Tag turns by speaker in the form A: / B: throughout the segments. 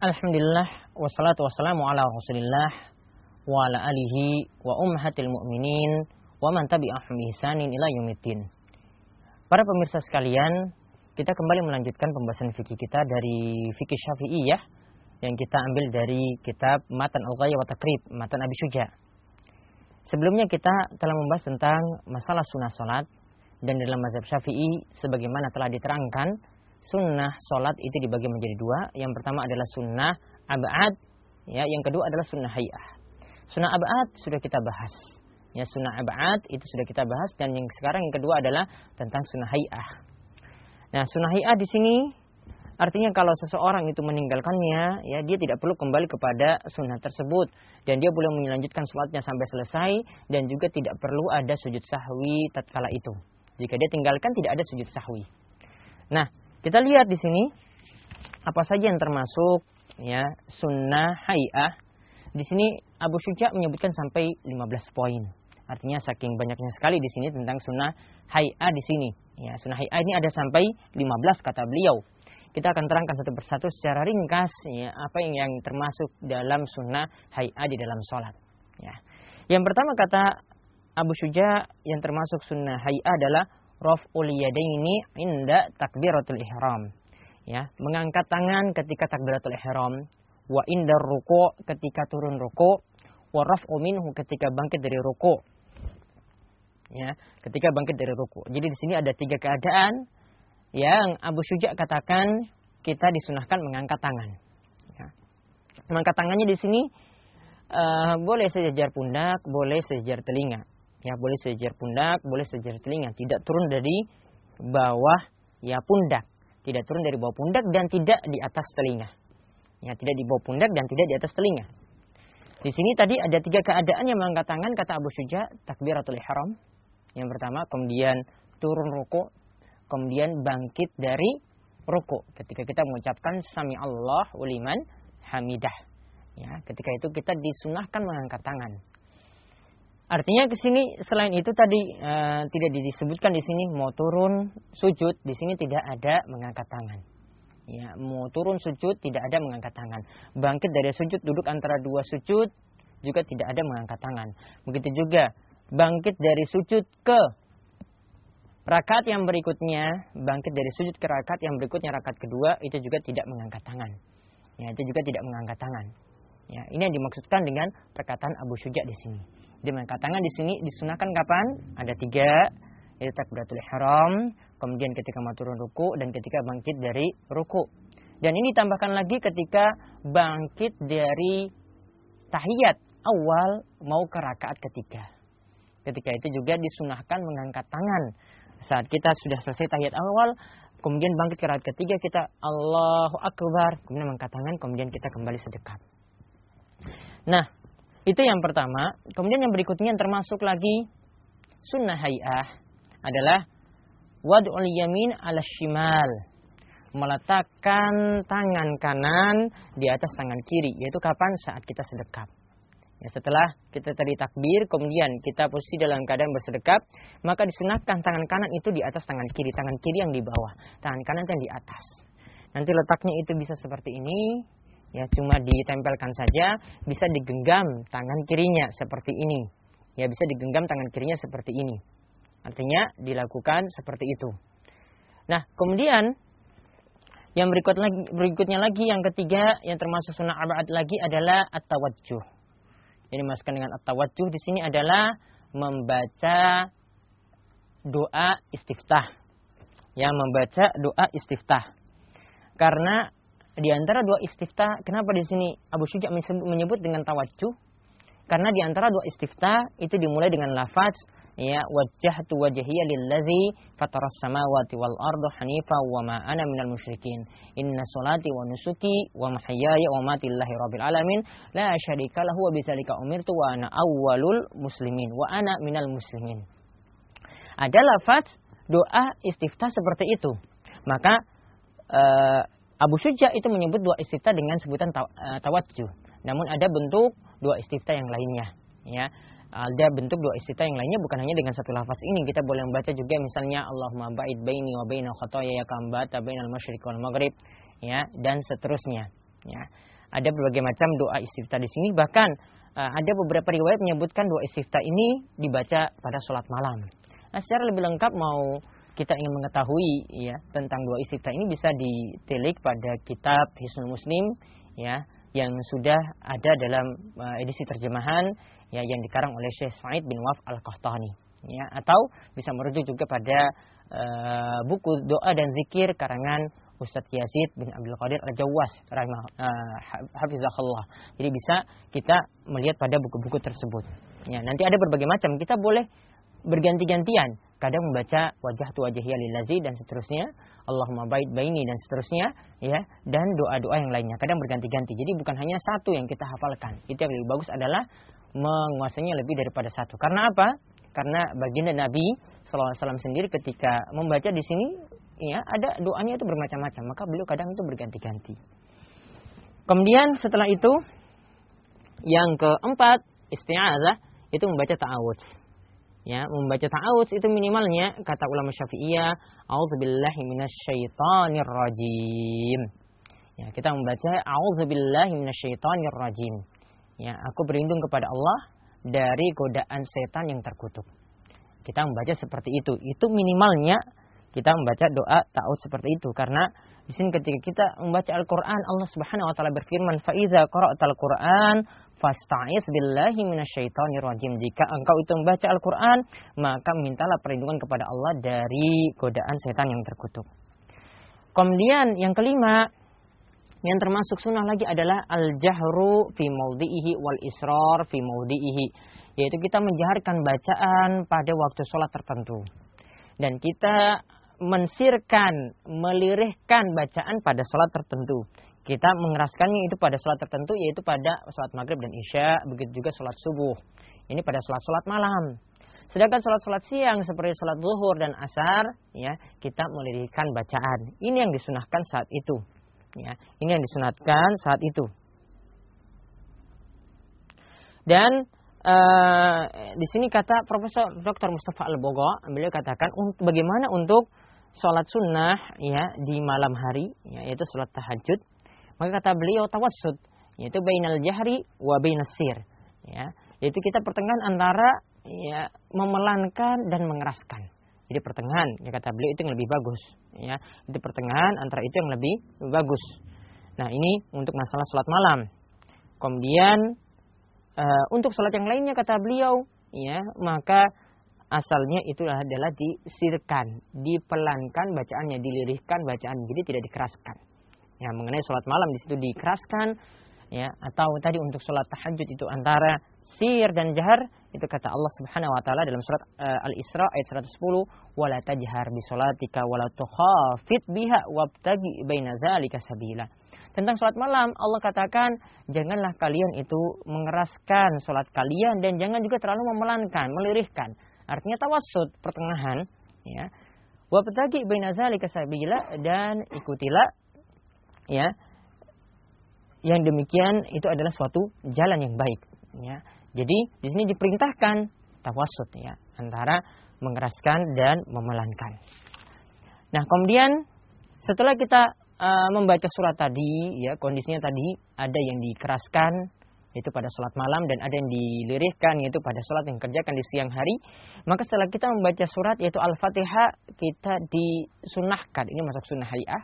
A: Alhamdulillah wassalatu wassalamu ala Rasulillah wa ala alihi wa ummahatil mu'minin wa man tabi'ahum ihsanin ila yaumiddin. Para pemirsa sekalian, kita kembali melanjutkan pembahasan fikih kita dari fikih Syafi'iyah yang kita ambil dari kitab Matan Al-Ghaya wa Takrib, Matan Abi Suja. Sebelumnya kita telah membahas tentang masalah sunnah salat dan dalam mazhab Syafi'i sebagaimana telah diterangkan sunnah sholat itu dibagi menjadi dua. Yang pertama adalah sunnah abad, ya. Yang kedua adalah sunnah hayah. Sunnah abad sudah kita bahas. Ya, sunnah abad itu sudah kita bahas dan yang sekarang yang kedua adalah tentang sunnah hayah. Nah, sunnah hayah di sini artinya kalau seseorang itu meninggalkannya, ya dia tidak perlu kembali kepada sunnah tersebut dan dia boleh melanjutkan sholatnya sampai selesai dan juga tidak perlu ada sujud sahwi tatkala itu. Jika dia tinggalkan tidak ada sujud sahwi. Nah, kita lihat di sini apa saja yang termasuk ya sunnah hayah. Di sini Abu Syuja menyebutkan sampai 15 poin. Artinya saking banyaknya sekali di sini tentang sunnah hayah di sini. Ya, sunnah hayah ini ada sampai 15 kata beliau. Kita akan terangkan satu persatu secara ringkas ya, apa yang, yang termasuk dalam sunnah hayah di dalam sholat. Ya. Yang pertama kata Abu Syuja yang termasuk sunnah hayah adalah raf'ul yadaini inda takbiratul ihram. Ya, mengangkat tangan ketika takbiratul ihram, wa inda ruku ketika turun ruku, wa raf'u minhu ketika bangkit dari ruku. Ya, ketika bangkit dari ruku. Jadi di sini ada tiga keadaan yang Abu Syuja katakan kita disunahkan mengangkat tangan. Ya. Mengangkat tangannya di sini uh, boleh sejajar pundak, boleh sejajar telinga. Ya, boleh sejajar pundak, boleh sejajar telinga. Tidak turun dari bawah ya pundak. Tidak turun dari bawah pundak dan tidak di atas telinga. Ya, tidak di bawah pundak dan tidak di atas telinga. Di sini tadi ada tiga keadaan yang mengangkat tangan kata Abu Syuja takbiratul ihram. Yang pertama, kemudian turun ruku, kemudian bangkit dari ruku ketika kita mengucapkan sami Allah uliman hamidah. Ya, ketika itu kita disunahkan mengangkat tangan. Artinya ke sini selain itu tadi e, tidak disebutkan di sini mau turun sujud, di sini tidak ada mengangkat tangan. Ya, mau turun sujud tidak ada mengangkat tangan. Bangkit dari sujud duduk antara dua sujud juga tidak ada mengangkat tangan. Begitu juga bangkit dari sujud ke rakaat yang berikutnya, bangkit dari sujud ke rakaat yang berikutnya rakaat kedua itu juga tidak mengangkat tangan. Ya, itu juga tidak mengangkat tangan. Ya, ini yang dimaksudkan dengan perkataan Abu Syuja di sini. Dia mengangkat tangan di sini disunahkan kapan? Ada tiga, yaitu takbiratul ihram, kemudian ketika mau turun ruku dan ketika bangkit dari ruku. Dan ini tambahkan lagi ketika bangkit dari tahiyat awal mau ke rakaat ketiga. Ketika itu juga disunahkan mengangkat tangan. Saat kita sudah selesai tahiyat awal, kemudian bangkit ke rakaat ketiga kita Allahu Akbar, kemudian mengangkat tangan, kemudian kita kembali sedekat. Nah, itu yang pertama. Kemudian yang berikutnya yang termasuk lagi sunnah hayah adalah wad'ul yamin ala shimal. Meletakkan tangan kanan di atas tangan kiri. Yaitu kapan? Saat kita sedekap. Ya, setelah kita tadi takbir, kemudian kita posisi dalam keadaan bersedekap, maka disunahkan tangan kanan itu di atas tangan kiri, tangan kiri yang di bawah, tangan kanan yang di atas. Nanti letaknya itu bisa seperti ini, ya cuma ditempelkan saja bisa digenggam tangan kirinya seperti ini. Ya bisa digenggam tangan kirinya seperti ini. Artinya dilakukan seperti itu. Nah kemudian yang berikut lagi, berikutnya lagi yang ketiga yang termasuk sunnah abad lagi adalah at-tawajjuh. Jadi masukkan dengan at-tawajjuh di sini adalah membaca doa istiftah. Yang membaca doa istiftah. Karena di antara dua istifta, kenapa di sini Abu Syuja menyebut dengan tawajuh? Karena di antara dua istifta itu dimulai dengan lafaz ya wajjahtu wajhiya lillazi fataras samawati wal arda hanifa wa ma ana minal musyrikin. Inna salati wa nusuki wa mahyaya wa mati lillahi rabbil alamin. La syarika lahu wa bidzalika umirtu wa ana awwalul muslimin wa ana minal muslimin. Ada lafaz doa istifta seperti itu. Maka uh, Abu Suja itu menyebut dua istifta dengan sebutan eh, tawajjuh. Namun ada bentuk dua istifta yang lainnya. Ya, ada bentuk dua istifta yang lainnya bukan hanya dengan satu lafaz ini. Kita boleh membaca juga misalnya Allahumma ba'id baini wa baina khotoya ya kambata bainal masyriq wal maghrib. Ya, dan seterusnya. Ya, ada berbagai macam doa istiftah di sini. Bahkan uh, ada beberapa riwayat menyebutkan doa istiftah ini dibaca pada sholat malam. Nah, secara lebih lengkap mau kita ingin mengetahui ya tentang doa istiftah ini bisa ditilik pada kitab Hisnul Muslim ya yang sudah ada dalam uh, edisi terjemahan ya yang dikarang oleh Syekh Said bin Waf Al-Qahtani ya atau bisa merujuk juga pada uh, buku doa dan zikir karangan Ustadz Yazid bin Abdul Qadir Al-Jawas rahimah uh, hafizahullah. Jadi bisa kita melihat pada buku-buku tersebut. Ya, nanti ada berbagai macam. Kita boleh berganti-gantian. Kadang membaca wajah tu wajah lillazi dan seterusnya. Allahumma bait baini dan seterusnya. ya Dan doa-doa yang lainnya. Kadang berganti-ganti. Jadi bukan hanya satu yang kita hafalkan. Itu yang lebih bagus adalah menguasainya lebih daripada satu. Karena apa? Karena baginda Nabi SAW sendiri ketika membaca di sini ya ada doanya itu bermacam-macam maka beliau kadang itu berganti-ganti kemudian setelah itu yang keempat isti'adzah itu membaca ta'awudz ya membaca ta'awudz itu minimalnya kata ulama syafi'iyah auzubillahi minasyaitonir rajim ya kita membaca auzubillahi minasyaitonir rajim ya aku berlindung kepada Allah dari godaan setan yang terkutuk. Kita membaca seperti itu. Itu minimalnya kita membaca doa ta'awud seperti itu. Karena di sini ketika kita membaca Al-Qur'an Allah Subhanahu wa taala berfirman fa iza qara'tal Qur'an fasta'iz billahi minasyaitonir rajim jika engkau itu membaca Al-Qur'an maka mintalah perlindungan kepada Allah dari godaan setan yang terkutuk. Kemudian yang kelima yang termasuk sunnah lagi adalah al-jahru fi maudhi'ihi wal israr fi maudhi'ihi yaitu kita menjaharkan bacaan pada waktu sholat tertentu. Dan kita mensirkan, melirihkan bacaan pada sholat tertentu. Kita mengeraskannya itu pada sholat tertentu, yaitu pada sholat maghrib dan isya, begitu juga sholat subuh. Ini pada sholat-sholat malam. Sedangkan sholat-sholat siang seperti sholat zuhur dan asar, ya kita melirihkan bacaan. Ini yang disunahkan saat itu. Ya, ini yang disunatkan saat itu. Dan uh, di sini kata Profesor Dr. Mustafa Al-Bogo, beliau katakan bagaimana untuk sholat sunnah ya di malam hari ya, yaitu sholat tahajud. Maka kata beliau tawassud yaitu bainal jahri wa bainasir ya. Yaitu kita pertengahan antara ya memelankan dan mengeraskan. Jadi pertengahan ya kata beliau itu yang lebih bagus ya. Itu pertengahan antara itu yang lebih bagus. Nah ini untuk masalah sholat malam. Kemudian uh, untuk sholat yang lainnya kata beliau ya maka asalnya itu adalah disirkan, dipelankan bacaannya, dilirihkan bacaan, jadi tidak dikeraskan. Ya, mengenai sholat malam di situ dikeraskan, ya, atau tadi untuk sholat tahajud itu antara sir dan jahar itu kata Allah Subhanahu wa taala dalam surat uh, Al-Isra ayat 110 wala tajhar bi sholatika wala tukhafit biha wabtagi baina zalika sabila. Tentang sholat malam Allah katakan janganlah kalian itu mengeraskan sholat kalian dan jangan juga terlalu memelankan, melirihkan Artinya tawassud pertengahan ya. Wa petagi baina zalika sabila dan ikutilah ya. Yang demikian itu adalah suatu jalan yang baik ya. Jadi di sini diperintahkan tawassud ya antara mengeraskan dan memelankan. Nah, kemudian setelah kita uh, membaca surat tadi ya kondisinya tadi ada yang dikeraskan itu pada sholat malam dan ada yang dilirihkan yaitu pada sholat yang kerjakan di siang hari. Maka setelah kita membaca surat yaitu al-fatihah kita disunahkan. Ini masuk sunnah hariah.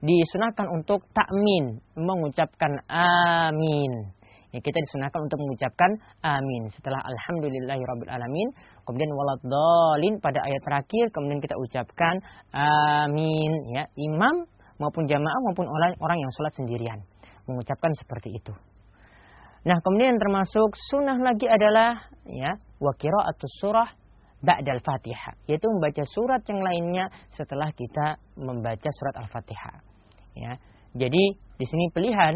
A: Disunahkan untuk takmin mengucapkan amin. Ya, kita disunahkan untuk mengucapkan amin. Setelah alhamdulillahirobbilalamin kemudian waladolin pada ayat terakhir kemudian kita ucapkan amin. Ya imam maupun jamaah maupun orang orang yang sholat sendirian. Mengucapkan seperti itu Nah, kemudian termasuk sunnah lagi adalah ya wa atau surah ba'dal Fatihah, yaitu membaca surat yang lainnya setelah kita membaca surat Al-Fatihah. Ya. Jadi di sini pilihan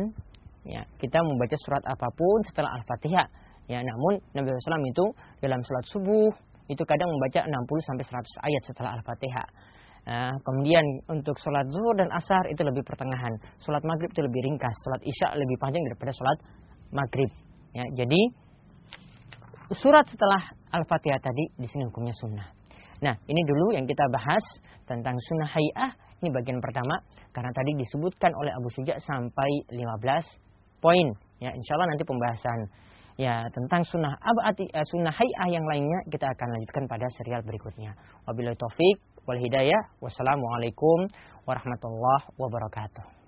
A: ya, kita membaca surat apa pun setelah Al-Fatihah. Ya, namun Nabi SAW itu dalam surat subuh itu kadang membaca 60 sampai 100 ayat setelah Al-Fatihah. Nah, kemudian untuk sholat zuhur dan asar itu lebih pertengahan. Sholat maghrib itu lebih ringkas. Sholat isya lebih panjang daripada sholat maghrib. Ya, jadi surat setelah Al-Fatihah tadi di sini hukumnya sunnah. Nah, ini dulu yang kita bahas tentang sunnah hayah Ini bagian pertama karena tadi disebutkan oleh Abu Suja sampai 15 poin. Ya, insya Allah nanti pembahasan ya tentang sunnah abadi uh, sunnah hayah yang lainnya kita akan lanjutkan pada serial berikutnya. Wabillahi taufik wal hidayah. Wassalamualaikum warahmatullahi wabarakatuh.